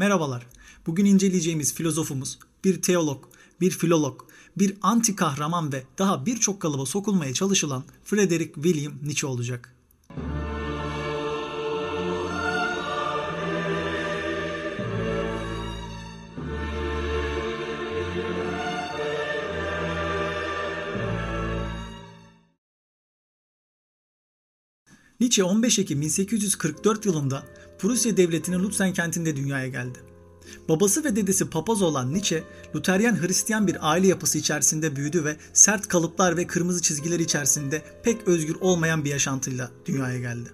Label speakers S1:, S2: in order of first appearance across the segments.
S1: Merhabalar. Bugün inceleyeceğimiz filozofumuz bir teolog, bir filolog, bir anti kahraman ve daha birçok kalıba sokulmaya çalışılan Frederick William Nietzsche olacak. Nietzsche 15 Ekim 1844 yılında Prusya Devleti'nin Lutzen kentinde dünyaya geldi. Babası ve dedesi papaz olan Nietzsche, Luteryen Hristiyan bir aile yapısı içerisinde büyüdü ve sert kalıplar ve kırmızı çizgiler içerisinde pek özgür olmayan bir yaşantıyla dünyaya geldi.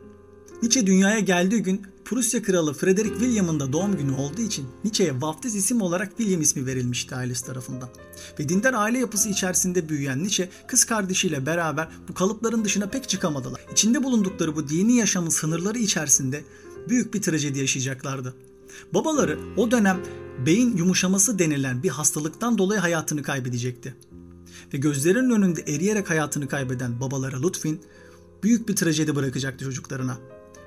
S1: Nietzsche dünyaya geldiği gün Prusya Kralı Frederick William'ın da doğum günü olduğu için Nietzsche'ye vaftiz isim olarak William ismi verilmişti ailesi tarafından. Ve dindar aile yapısı içerisinde büyüyen Nietzsche kız kardeşiyle beraber bu kalıpların dışına pek çıkamadılar. İçinde bulundukları bu dini yaşamın sınırları içerisinde büyük bir trajedi yaşayacaklardı. Babaları o dönem beyin yumuşaması denilen bir hastalıktan dolayı hayatını kaybedecekti. Ve gözlerinin önünde eriyerek hayatını kaybeden babaları Lutfin büyük bir trajedi bırakacaktı çocuklarına.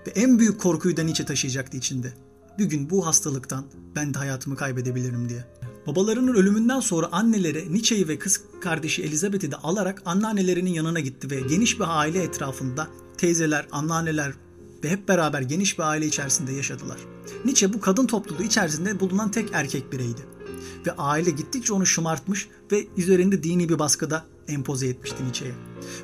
S1: Ve en büyük korkuyu da Nietzsche taşıyacaktı içinde. Bir gün bu hastalıktan ben de hayatımı kaybedebilirim diye. Babalarının ölümünden sonra anneleri Nietzsche'yi ve kız kardeşi Elizabeth'i de alarak anneannelerinin yanına gitti ve geniş bir aile etrafında teyzeler, anneanneler ve hep beraber geniş bir aile içerisinde yaşadılar. Nietzsche bu kadın topluluğu içerisinde bulunan tek erkek bireydi. Ve aile gittikçe onu şımartmış ve üzerinde dini bir baskıda empoze etmişti Nietzsche'ye.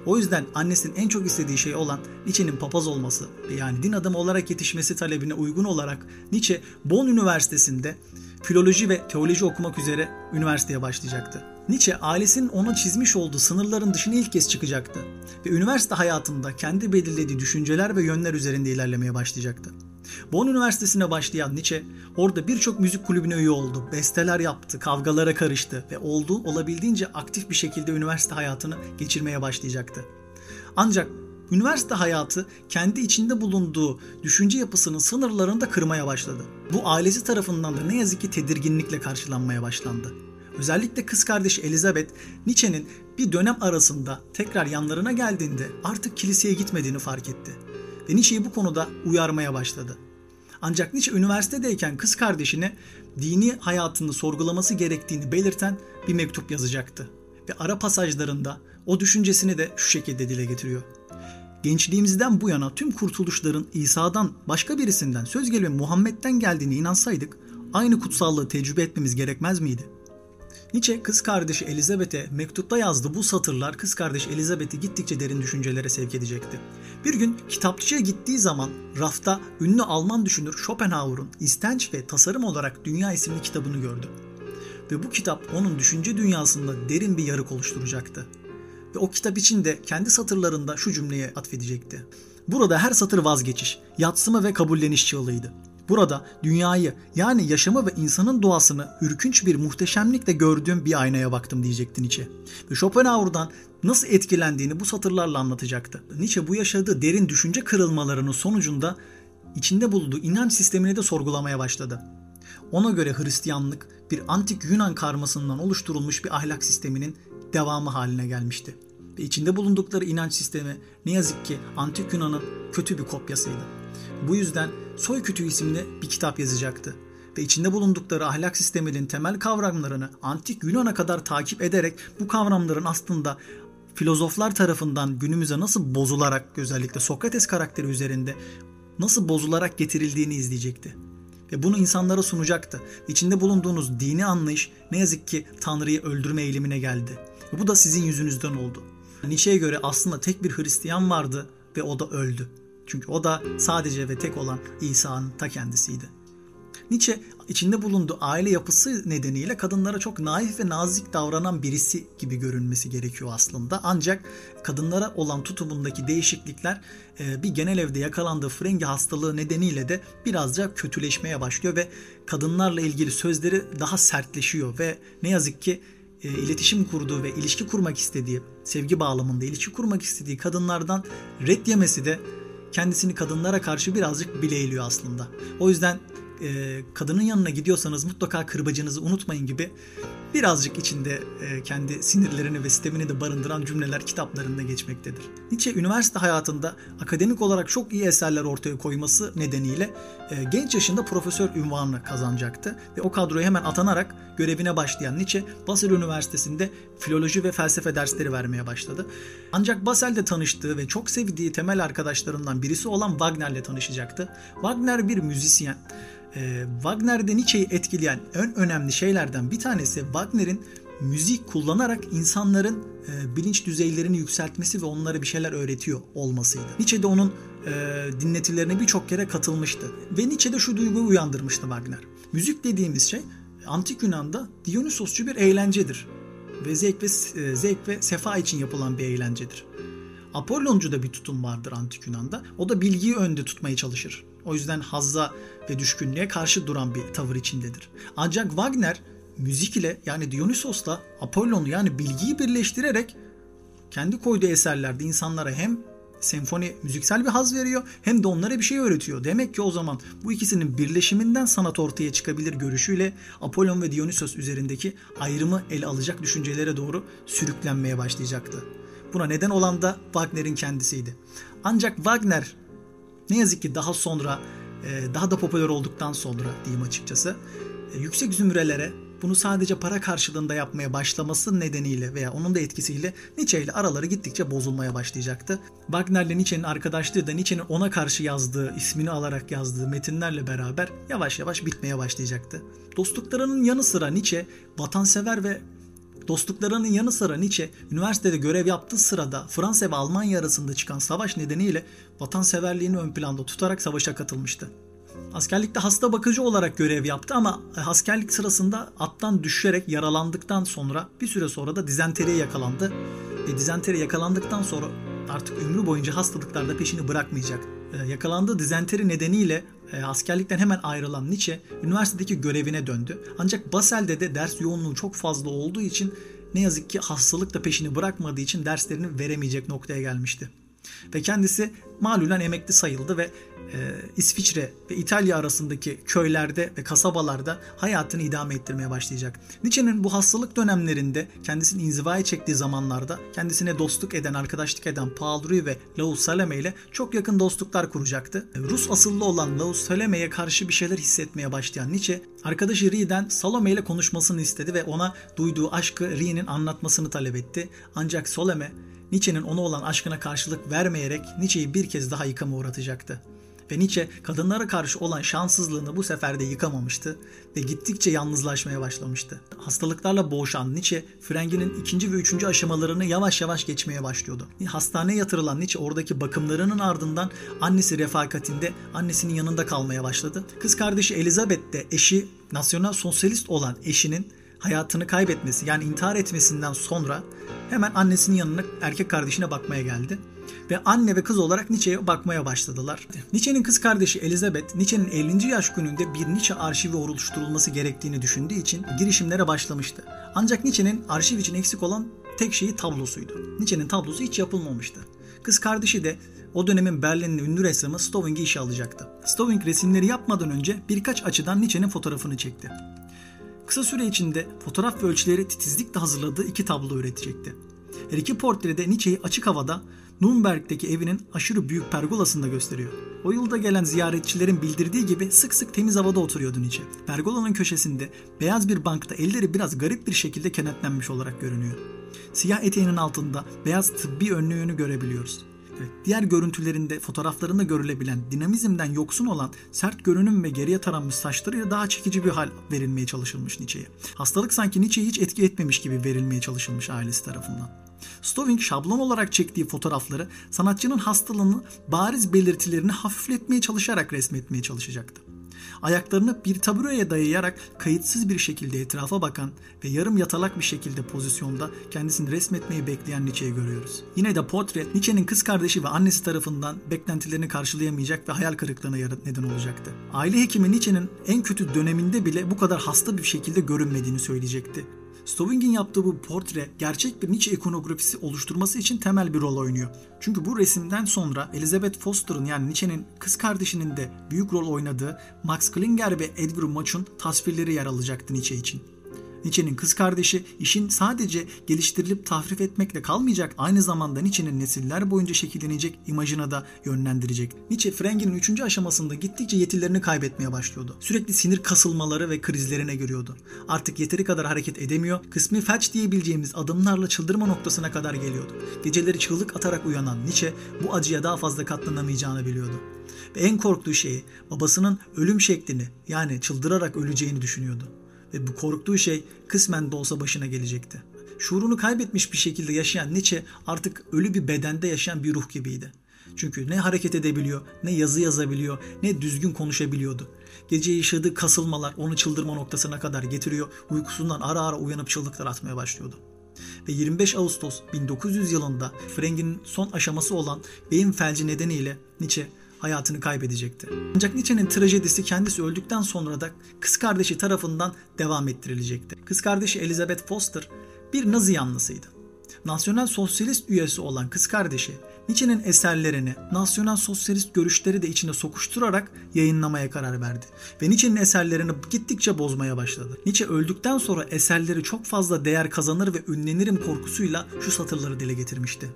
S1: O yüzden annesinin en çok istediği şey olan Nietzsche'nin papaz olması yani din adamı olarak yetişmesi talebine uygun olarak Nietzsche Bonn Üniversitesi'nde filoloji ve teoloji okumak üzere üniversiteye başlayacaktı. Nietzsche ailesinin ona çizmiş olduğu sınırların dışına ilk kez çıkacaktı ve üniversite hayatında kendi belirlediği düşünceler ve yönler üzerinde ilerlemeye başlayacaktı. Bonn Üniversitesi'ne başlayan Nietzsche orada birçok müzik kulübüne üye oldu, besteler yaptı, kavgalara karıştı ve olduğu olabildiğince aktif bir şekilde üniversite hayatını geçirmeye başlayacaktı. Ancak üniversite hayatı kendi içinde bulunduğu düşünce yapısının sınırlarını da kırmaya başladı. Bu ailesi tarafından da ne yazık ki tedirginlikle karşılanmaya başlandı. Özellikle kız kardeşi Elizabeth, Nietzsche'nin bir dönem arasında tekrar yanlarına geldiğinde artık kiliseye gitmediğini fark etti. Ve Nietzsche'yi bu konuda uyarmaya başladı. Ancak Nietzsche üniversitedeyken kız kardeşine dini hayatını sorgulaması gerektiğini belirten bir mektup yazacaktı. Ve ara pasajlarında o düşüncesini de şu şekilde dile getiriyor. Gençliğimizden bu yana tüm kurtuluşların İsa'dan başka birisinden söz gelimi Muhammed'den geldiğine inansaydık aynı kutsallığı tecrübe etmemiz gerekmez miydi? Nietzsche kız kardeşi Elizabeth'e mektupta yazdı bu satırlar kız kardeşi Elizabeth'i gittikçe derin düşüncelere sevk edecekti. Bir gün kitapçıya gittiği zaman rafta ünlü Alman düşünür Schopenhauer'un İstenç ve Tasarım olarak Dünya isimli kitabını gördü. Ve bu kitap onun düşünce dünyasında derin bir yarık oluşturacaktı. Ve o kitap içinde kendi satırlarında şu cümleye atfedecekti. Burada her satır vazgeçiş, yatsıma ve kabulleniş çığlığıydı. Burada dünyayı yani yaşamı ve insanın doğasını ürkünç bir muhteşemlikle gördüğüm bir aynaya baktım diyecekti Nietzsche. Ve Schopenhauer'dan nasıl etkilendiğini bu satırlarla anlatacaktı. Nietzsche bu yaşadığı derin düşünce kırılmalarının sonucunda içinde bulunduğu inanç sistemini de sorgulamaya başladı. Ona göre Hristiyanlık bir antik Yunan karmasından oluşturulmuş bir ahlak sisteminin devamı haline gelmişti. Ve içinde bulundukları inanç sistemi ne yazık ki antik Yunan'ın kötü bir kopyasıydı. Bu yüzden Soy Kütüğü isimli bir kitap yazacaktı ve içinde bulundukları ahlak sisteminin temel kavramlarını antik Yunan'a kadar takip ederek bu kavramların aslında filozoflar tarafından günümüze nasıl bozularak özellikle Sokrates karakteri üzerinde nasıl bozularak getirildiğini izleyecekti. Ve bunu insanlara sunacaktı. İçinde bulunduğunuz dini anlayış ne yazık ki Tanrı'yı öldürme eğilimine geldi. Ve bu da sizin yüzünüzden oldu. Nietzsche'ye göre aslında tek bir Hristiyan vardı ve o da öldü. Çünkü o da sadece ve tek olan İsa'nın ta kendisiydi. Nietzsche içinde bulunduğu aile yapısı nedeniyle kadınlara çok naif ve nazik davranan birisi gibi görünmesi gerekiyor aslında. Ancak kadınlara olan tutumundaki değişiklikler e, bir genel evde yakalandığı frengi hastalığı nedeniyle de birazca kötüleşmeye başlıyor ve kadınlarla ilgili sözleri daha sertleşiyor ve ne yazık ki e, iletişim kurduğu ve ilişki kurmak istediği, sevgi bağlamında ilişki kurmak istediği kadınlardan red yemesi de kendisini kadınlara karşı birazcık bileyliyor aslında. O yüzden e, kadının yanına gidiyorsanız mutlaka kırbacınızı unutmayın gibi birazcık içinde e, kendi sinirlerini ve sistemini de barındıran cümleler kitaplarında geçmektedir. Nietzsche üniversite hayatında akademik olarak çok iyi eserler ortaya koyması nedeniyle e, genç yaşında profesör ünvanını kazanacaktı ve o kadroya hemen atanarak görevine başlayan Nietzsche Basel Üniversitesi'nde filoloji ve felsefe dersleri vermeye başladı. Ancak Basel'de tanıştığı ve çok sevdiği temel arkadaşlarından birisi olan Wagner'le tanışacaktı. Wagner bir müzisyen e, Wagner'de Nietzsche'yi etkileyen en önemli şeylerden bir tanesi Wagner'in müzik kullanarak insanların e, bilinç düzeylerini yükseltmesi ve onlara bir şeyler öğretiyor olmasıydı. Nietzsche de onun e, dinletilerine birçok kere katılmıştı. Ve Nietzsche'de şu duyguyu uyandırmıştı Wagner. Müzik dediğimiz şey antik Yunan'da Dionysosçu bir eğlencedir. Ve zevk ve, e, zevk ve sefa için yapılan bir eğlencedir. Apolloncu da bir tutum vardır antik Yunan'da. O da bilgiyi önde tutmaya çalışır. O yüzden hazza ve düşkünlüğe karşı duran bir tavır içindedir. Ancak Wagner müzik ile yani Dionysos'la Apollon'u yani bilgiyi birleştirerek kendi koyduğu eserlerde insanlara hem senfoni müziksel bir haz veriyor hem de onlara bir şey öğretiyor. Demek ki o zaman bu ikisinin birleşiminden sanat ortaya çıkabilir görüşüyle Apollon ve Dionysos üzerindeki ayrımı ele alacak düşüncelere doğru sürüklenmeye başlayacaktı. Buna neden olan da Wagner'in kendisiydi. Ancak Wagner ne yazık ki daha sonra e, daha da popüler olduktan sonra diyeyim açıkçası e, yüksek zümrelere bunu sadece para karşılığında yapmaya başlaması nedeniyle veya onun da etkisiyle Nietzsche ile araları gittikçe bozulmaya başlayacaktı. Wagner ile Nietzsche'nin arkadaşlığı da Nietzsche'nin ona karşı yazdığı, ismini alarak yazdığı metinlerle beraber yavaş yavaş bitmeye başlayacaktı. Dostluklarının yanı sıra Nietzsche vatansever ve Dostluklarının yanı sıra Nietzsche, üniversitede görev yaptığı sırada Fransa ve Almanya arasında çıkan savaş nedeniyle vatanseverliğini ön planda tutarak savaşa katılmıştı. Askerlikte hasta bakıcı olarak görev yaptı ama askerlik sırasında attan düşerek yaralandıktan sonra bir süre sonra da dizenteriye yakalandı. Ve dizenteri yakalandıktan sonra artık ömrü boyunca hastalıklarda peşini bırakmayacak. Ee, yakalandığı dizenteri nedeniyle e, askerlikten hemen ayrılan Nietzsche üniversitedeki görevine döndü. Ancak Basel'de de ders yoğunluğu çok fazla olduğu için ne yazık ki hastalık da peşini bırakmadığı için derslerini veremeyecek noktaya gelmişti. Ve kendisi malulen emekli sayıldı ve İsviçre ve İtalya arasındaki köylerde ve kasabalarda hayatını idame ettirmeye başlayacak. Nietzsche'nin bu hastalık dönemlerinde kendisini inzivaya çektiği zamanlarda kendisine dostluk eden, arkadaşlık eden Paul Rue ve Laus Salome ile çok yakın dostluklar kuracaktı. Rus asıllı olan Laus Salome'ye karşı bir şeyler hissetmeye başlayan Nietzsche, arkadaşı Rie'den Salome ile konuşmasını istedi ve ona duyduğu aşkı Rie'nin anlatmasını talep etti. Ancak Salome Nietzsche'nin ona olan aşkına karşılık vermeyerek Nietzsche'yi bir kez daha yıkama uğratacaktı. Ve Nietzsche kadınlara karşı olan şanssızlığını bu sefer de yıkamamıştı ve gittikçe yalnızlaşmaya başlamıştı. Hastalıklarla boğuşan Nietzsche, frenginin ikinci ve üçüncü aşamalarını yavaş yavaş geçmeye başlıyordu. Hastaneye yatırılan Nietzsche oradaki bakımlarının ardından annesi refakatinde annesinin yanında kalmaya başladı. Kız kardeşi Elizabeth de eşi nasyonal sosyalist olan eşinin hayatını kaybetmesi yani intihar etmesinden sonra hemen annesinin yanına erkek kardeşine bakmaya geldi ve anne ve kız olarak Nietzsche'ye bakmaya başladılar. Nietzsche'nin kız kardeşi Elizabeth, Nietzsche'nin 50. yaş gününde bir Nietzsche arşivi oluşturulması gerektiğini düşündüğü için girişimlere başlamıştı. Ancak Nietzsche'nin arşiv için eksik olan tek şeyi tablosuydu. Nietzsche'nin tablosu hiç yapılmamıştı. Kız kardeşi de o dönemin Berlin'in ünlü ressamı Stowing'i işe alacaktı. Stowing resimleri yapmadan önce birkaç açıdan Nietzsche'nin fotoğrafını çekti. Kısa süre içinde fotoğraf ve ölçüleri titizlikle hazırladığı iki tablo üretecekti. Her iki portrede Nietzsche'yi açık havada Nürnberg'deki evinin aşırı büyük pergolasında gösteriyor. O yılda gelen ziyaretçilerin bildirdiği gibi sık sık temiz havada oturuyordu Nietzsche. Pergolanın köşesinde beyaz bir bankta elleri biraz garip bir şekilde kenetlenmiş olarak görünüyor. Siyah eteğinin altında beyaz tıbbi önlüğünü görebiliyoruz. Evet, diğer görüntülerinde fotoğraflarında görülebilen dinamizmden yoksun olan sert görünüm ve geriye taranmış saçlarıyla daha çekici bir hal verilmeye çalışılmış Nietzsche'ye. Hastalık sanki Nietzsche'yi hiç etki etmemiş gibi verilmeye çalışılmış ailesi tarafından. Stowing şablon olarak çektiği fotoğrafları sanatçının hastalığını bariz belirtilerini hafifletmeye çalışarak resmetmeye çalışacaktı. Ayaklarını bir tabureye dayayarak kayıtsız bir şekilde etrafa bakan ve yarım yatalak bir şekilde pozisyonda kendisini resmetmeyi bekleyen Nietzsche'yi görüyoruz. Yine de portre Nietzsche'nin kız kardeşi ve annesi tarafından beklentilerini karşılayamayacak ve hayal kırıklığına neden olacaktı. Aile hekimi Nietzsche'nin en kötü döneminde bile bu kadar hasta bir şekilde görünmediğini söyleyecekti. Stowing'in yaptığı bu portre gerçek bir Nietzsche ikonografisi oluşturması için temel bir rol oynuyor. Çünkü bu resimden sonra Elizabeth Foster'ın yani Nietzsche'nin kız kardeşinin de büyük rol oynadığı Max Klinger ve Edward Munch'un tasvirleri yer alacaktı Nietzsche için. Nietzsche'nin kız kardeşi işin sadece geliştirilip tahrif etmekle kalmayacak aynı zamanda Nietzsche'nin nesiller boyunca şekillenecek imajına da yönlendirecek. Nietzsche Franken'in 3. aşamasında gittikçe yetilerini kaybetmeye başlıyordu. Sürekli sinir kasılmaları ve krizlerine görüyordu. Artık yeteri kadar hareket edemiyor, kısmi felç diyebileceğimiz adımlarla çıldırma noktasına kadar geliyordu. Geceleri çığlık atarak uyanan Nietzsche bu acıya daha fazla katlanamayacağını biliyordu. Ve en korktuğu şeyi babasının ölüm şeklini yani çıldırarak öleceğini düşünüyordu ve bu korktuğu şey kısmen de olsa başına gelecekti. Şuurunu kaybetmiş bir şekilde yaşayan Nietzsche artık ölü bir bedende yaşayan bir ruh gibiydi. Çünkü ne hareket edebiliyor, ne yazı yazabiliyor, ne düzgün konuşabiliyordu. Gece yaşadığı kasılmalar onu çıldırma noktasına kadar getiriyor, uykusundan ara ara uyanıp çığlıklar atmaya başlıyordu. Ve 25 Ağustos 1900 yılında Frank'in son aşaması olan beyin felci nedeniyle Nietzsche hayatını kaybedecekti. Ancak Nietzsche'nin trajedisi kendisi öldükten sonra da kız kardeşi tarafından devam ettirilecekti. Kız kardeşi Elizabeth Foster bir Nazi yanlısıydı. Nasyonel Sosyalist üyesi olan kız kardeşi Nietzsche'nin eserlerini nasyonel sosyalist görüşleri de içine sokuşturarak yayınlamaya karar verdi. Ve Nietzsche'nin eserlerini gittikçe bozmaya başladı. Nietzsche öldükten sonra eserleri çok fazla değer kazanır ve ünlenirim korkusuyla şu satırları dile getirmişti.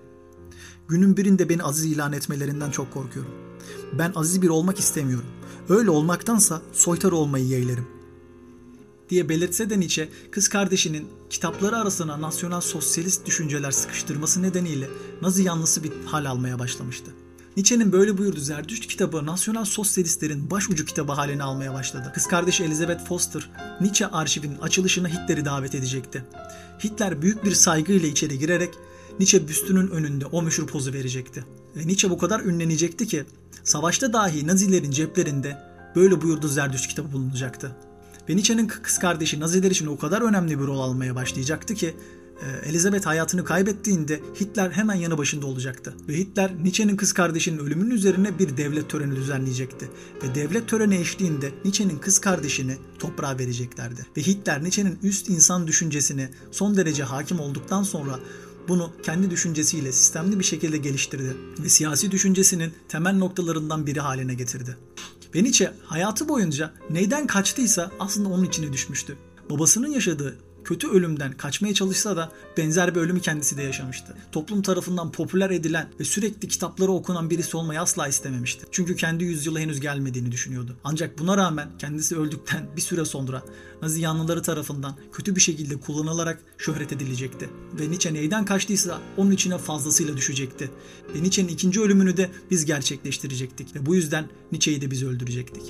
S1: Günün birinde beni aziz ilan etmelerinden çok korkuyorum. Ben aziz bir olmak istemiyorum. Öyle olmaktansa soytar olmayı yeğlerim. Diye belirtse de Nietzsche, kız kardeşinin kitapları arasına nasyonel sosyalist düşünceler sıkıştırması nedeniyle Nazi yanlısı bir hal almaya başlamıştı. Nietzsche'nin böyle buyurduğu Zerdüşt kitabı nasyonel sosyalistlerin başucu kitabı haline almaya başladı. Kız kardeşi Elizabeth Foster, Nietzsche arşivinin açılışına Hitler'i davet edecekti. Hitler büyük bir saygıyla içeri girerek Nietzsche büstünün önünde o meşhur pozu verecekti. Ve Nietzsche bu kadar ünlenecekti ki savaşta dahi Nazilerin ceplerinde böyle buyurdu Zerdüşt kitabı bulunacaktı. Ve Nietzsche'nin kız kardeşi Naziler için o kadar önemli bir rol almaya başlayacaktı ki e, Elizabeth hayatını kaybettiğinde Hitler hemen yanı başında olacaktı. Ve Hitler Nietzsche'nin kız kardeşinin ölümünün üzerine bir devlet töreni düzenleyecekti. Ve devlet töreni eşliğinde Nietzsche'nin kız kardeşini toprağa vereceklerdi. Ve Hitler Nietzsche'nin üst insan düşüncesini son derece hakim olduktan sonra bunu kendi düşüncesiyle sistemli bir şekilde geliştirdi ve siyasi düşüncesinin temel noktalarından biri haline getirdi. Ve Nietzsche hayatı boyunca neyden kaçtıysa aslında onun içine düşmüştü. Babasının yaşadığı kötü ölümden kaçmaya çalışsa da benzer bir ölümü kendisi de yaşamıştı. Toplum tarafından popüler edilen ve sürekli kitapları okunan birisi olmayı asla istememişti. Çünkü kendi yüzyılı henüz gelmediğini düşünüyordu. Ancak buna rağmen kendisi öldükten bir süre sonra Nazi yanlıları tarafından kötü bir şekilde kullanılarak şöhret edilecekti. Ve Nietzsche neyden kaçtıysa onun içine fazlasıyla düşecekti. Ve Nietzsche'nin ikinci ölümünü de biz gerçekleştirecektik. Ve bu yüzden Nietzsche'yi de biz öldürecektik.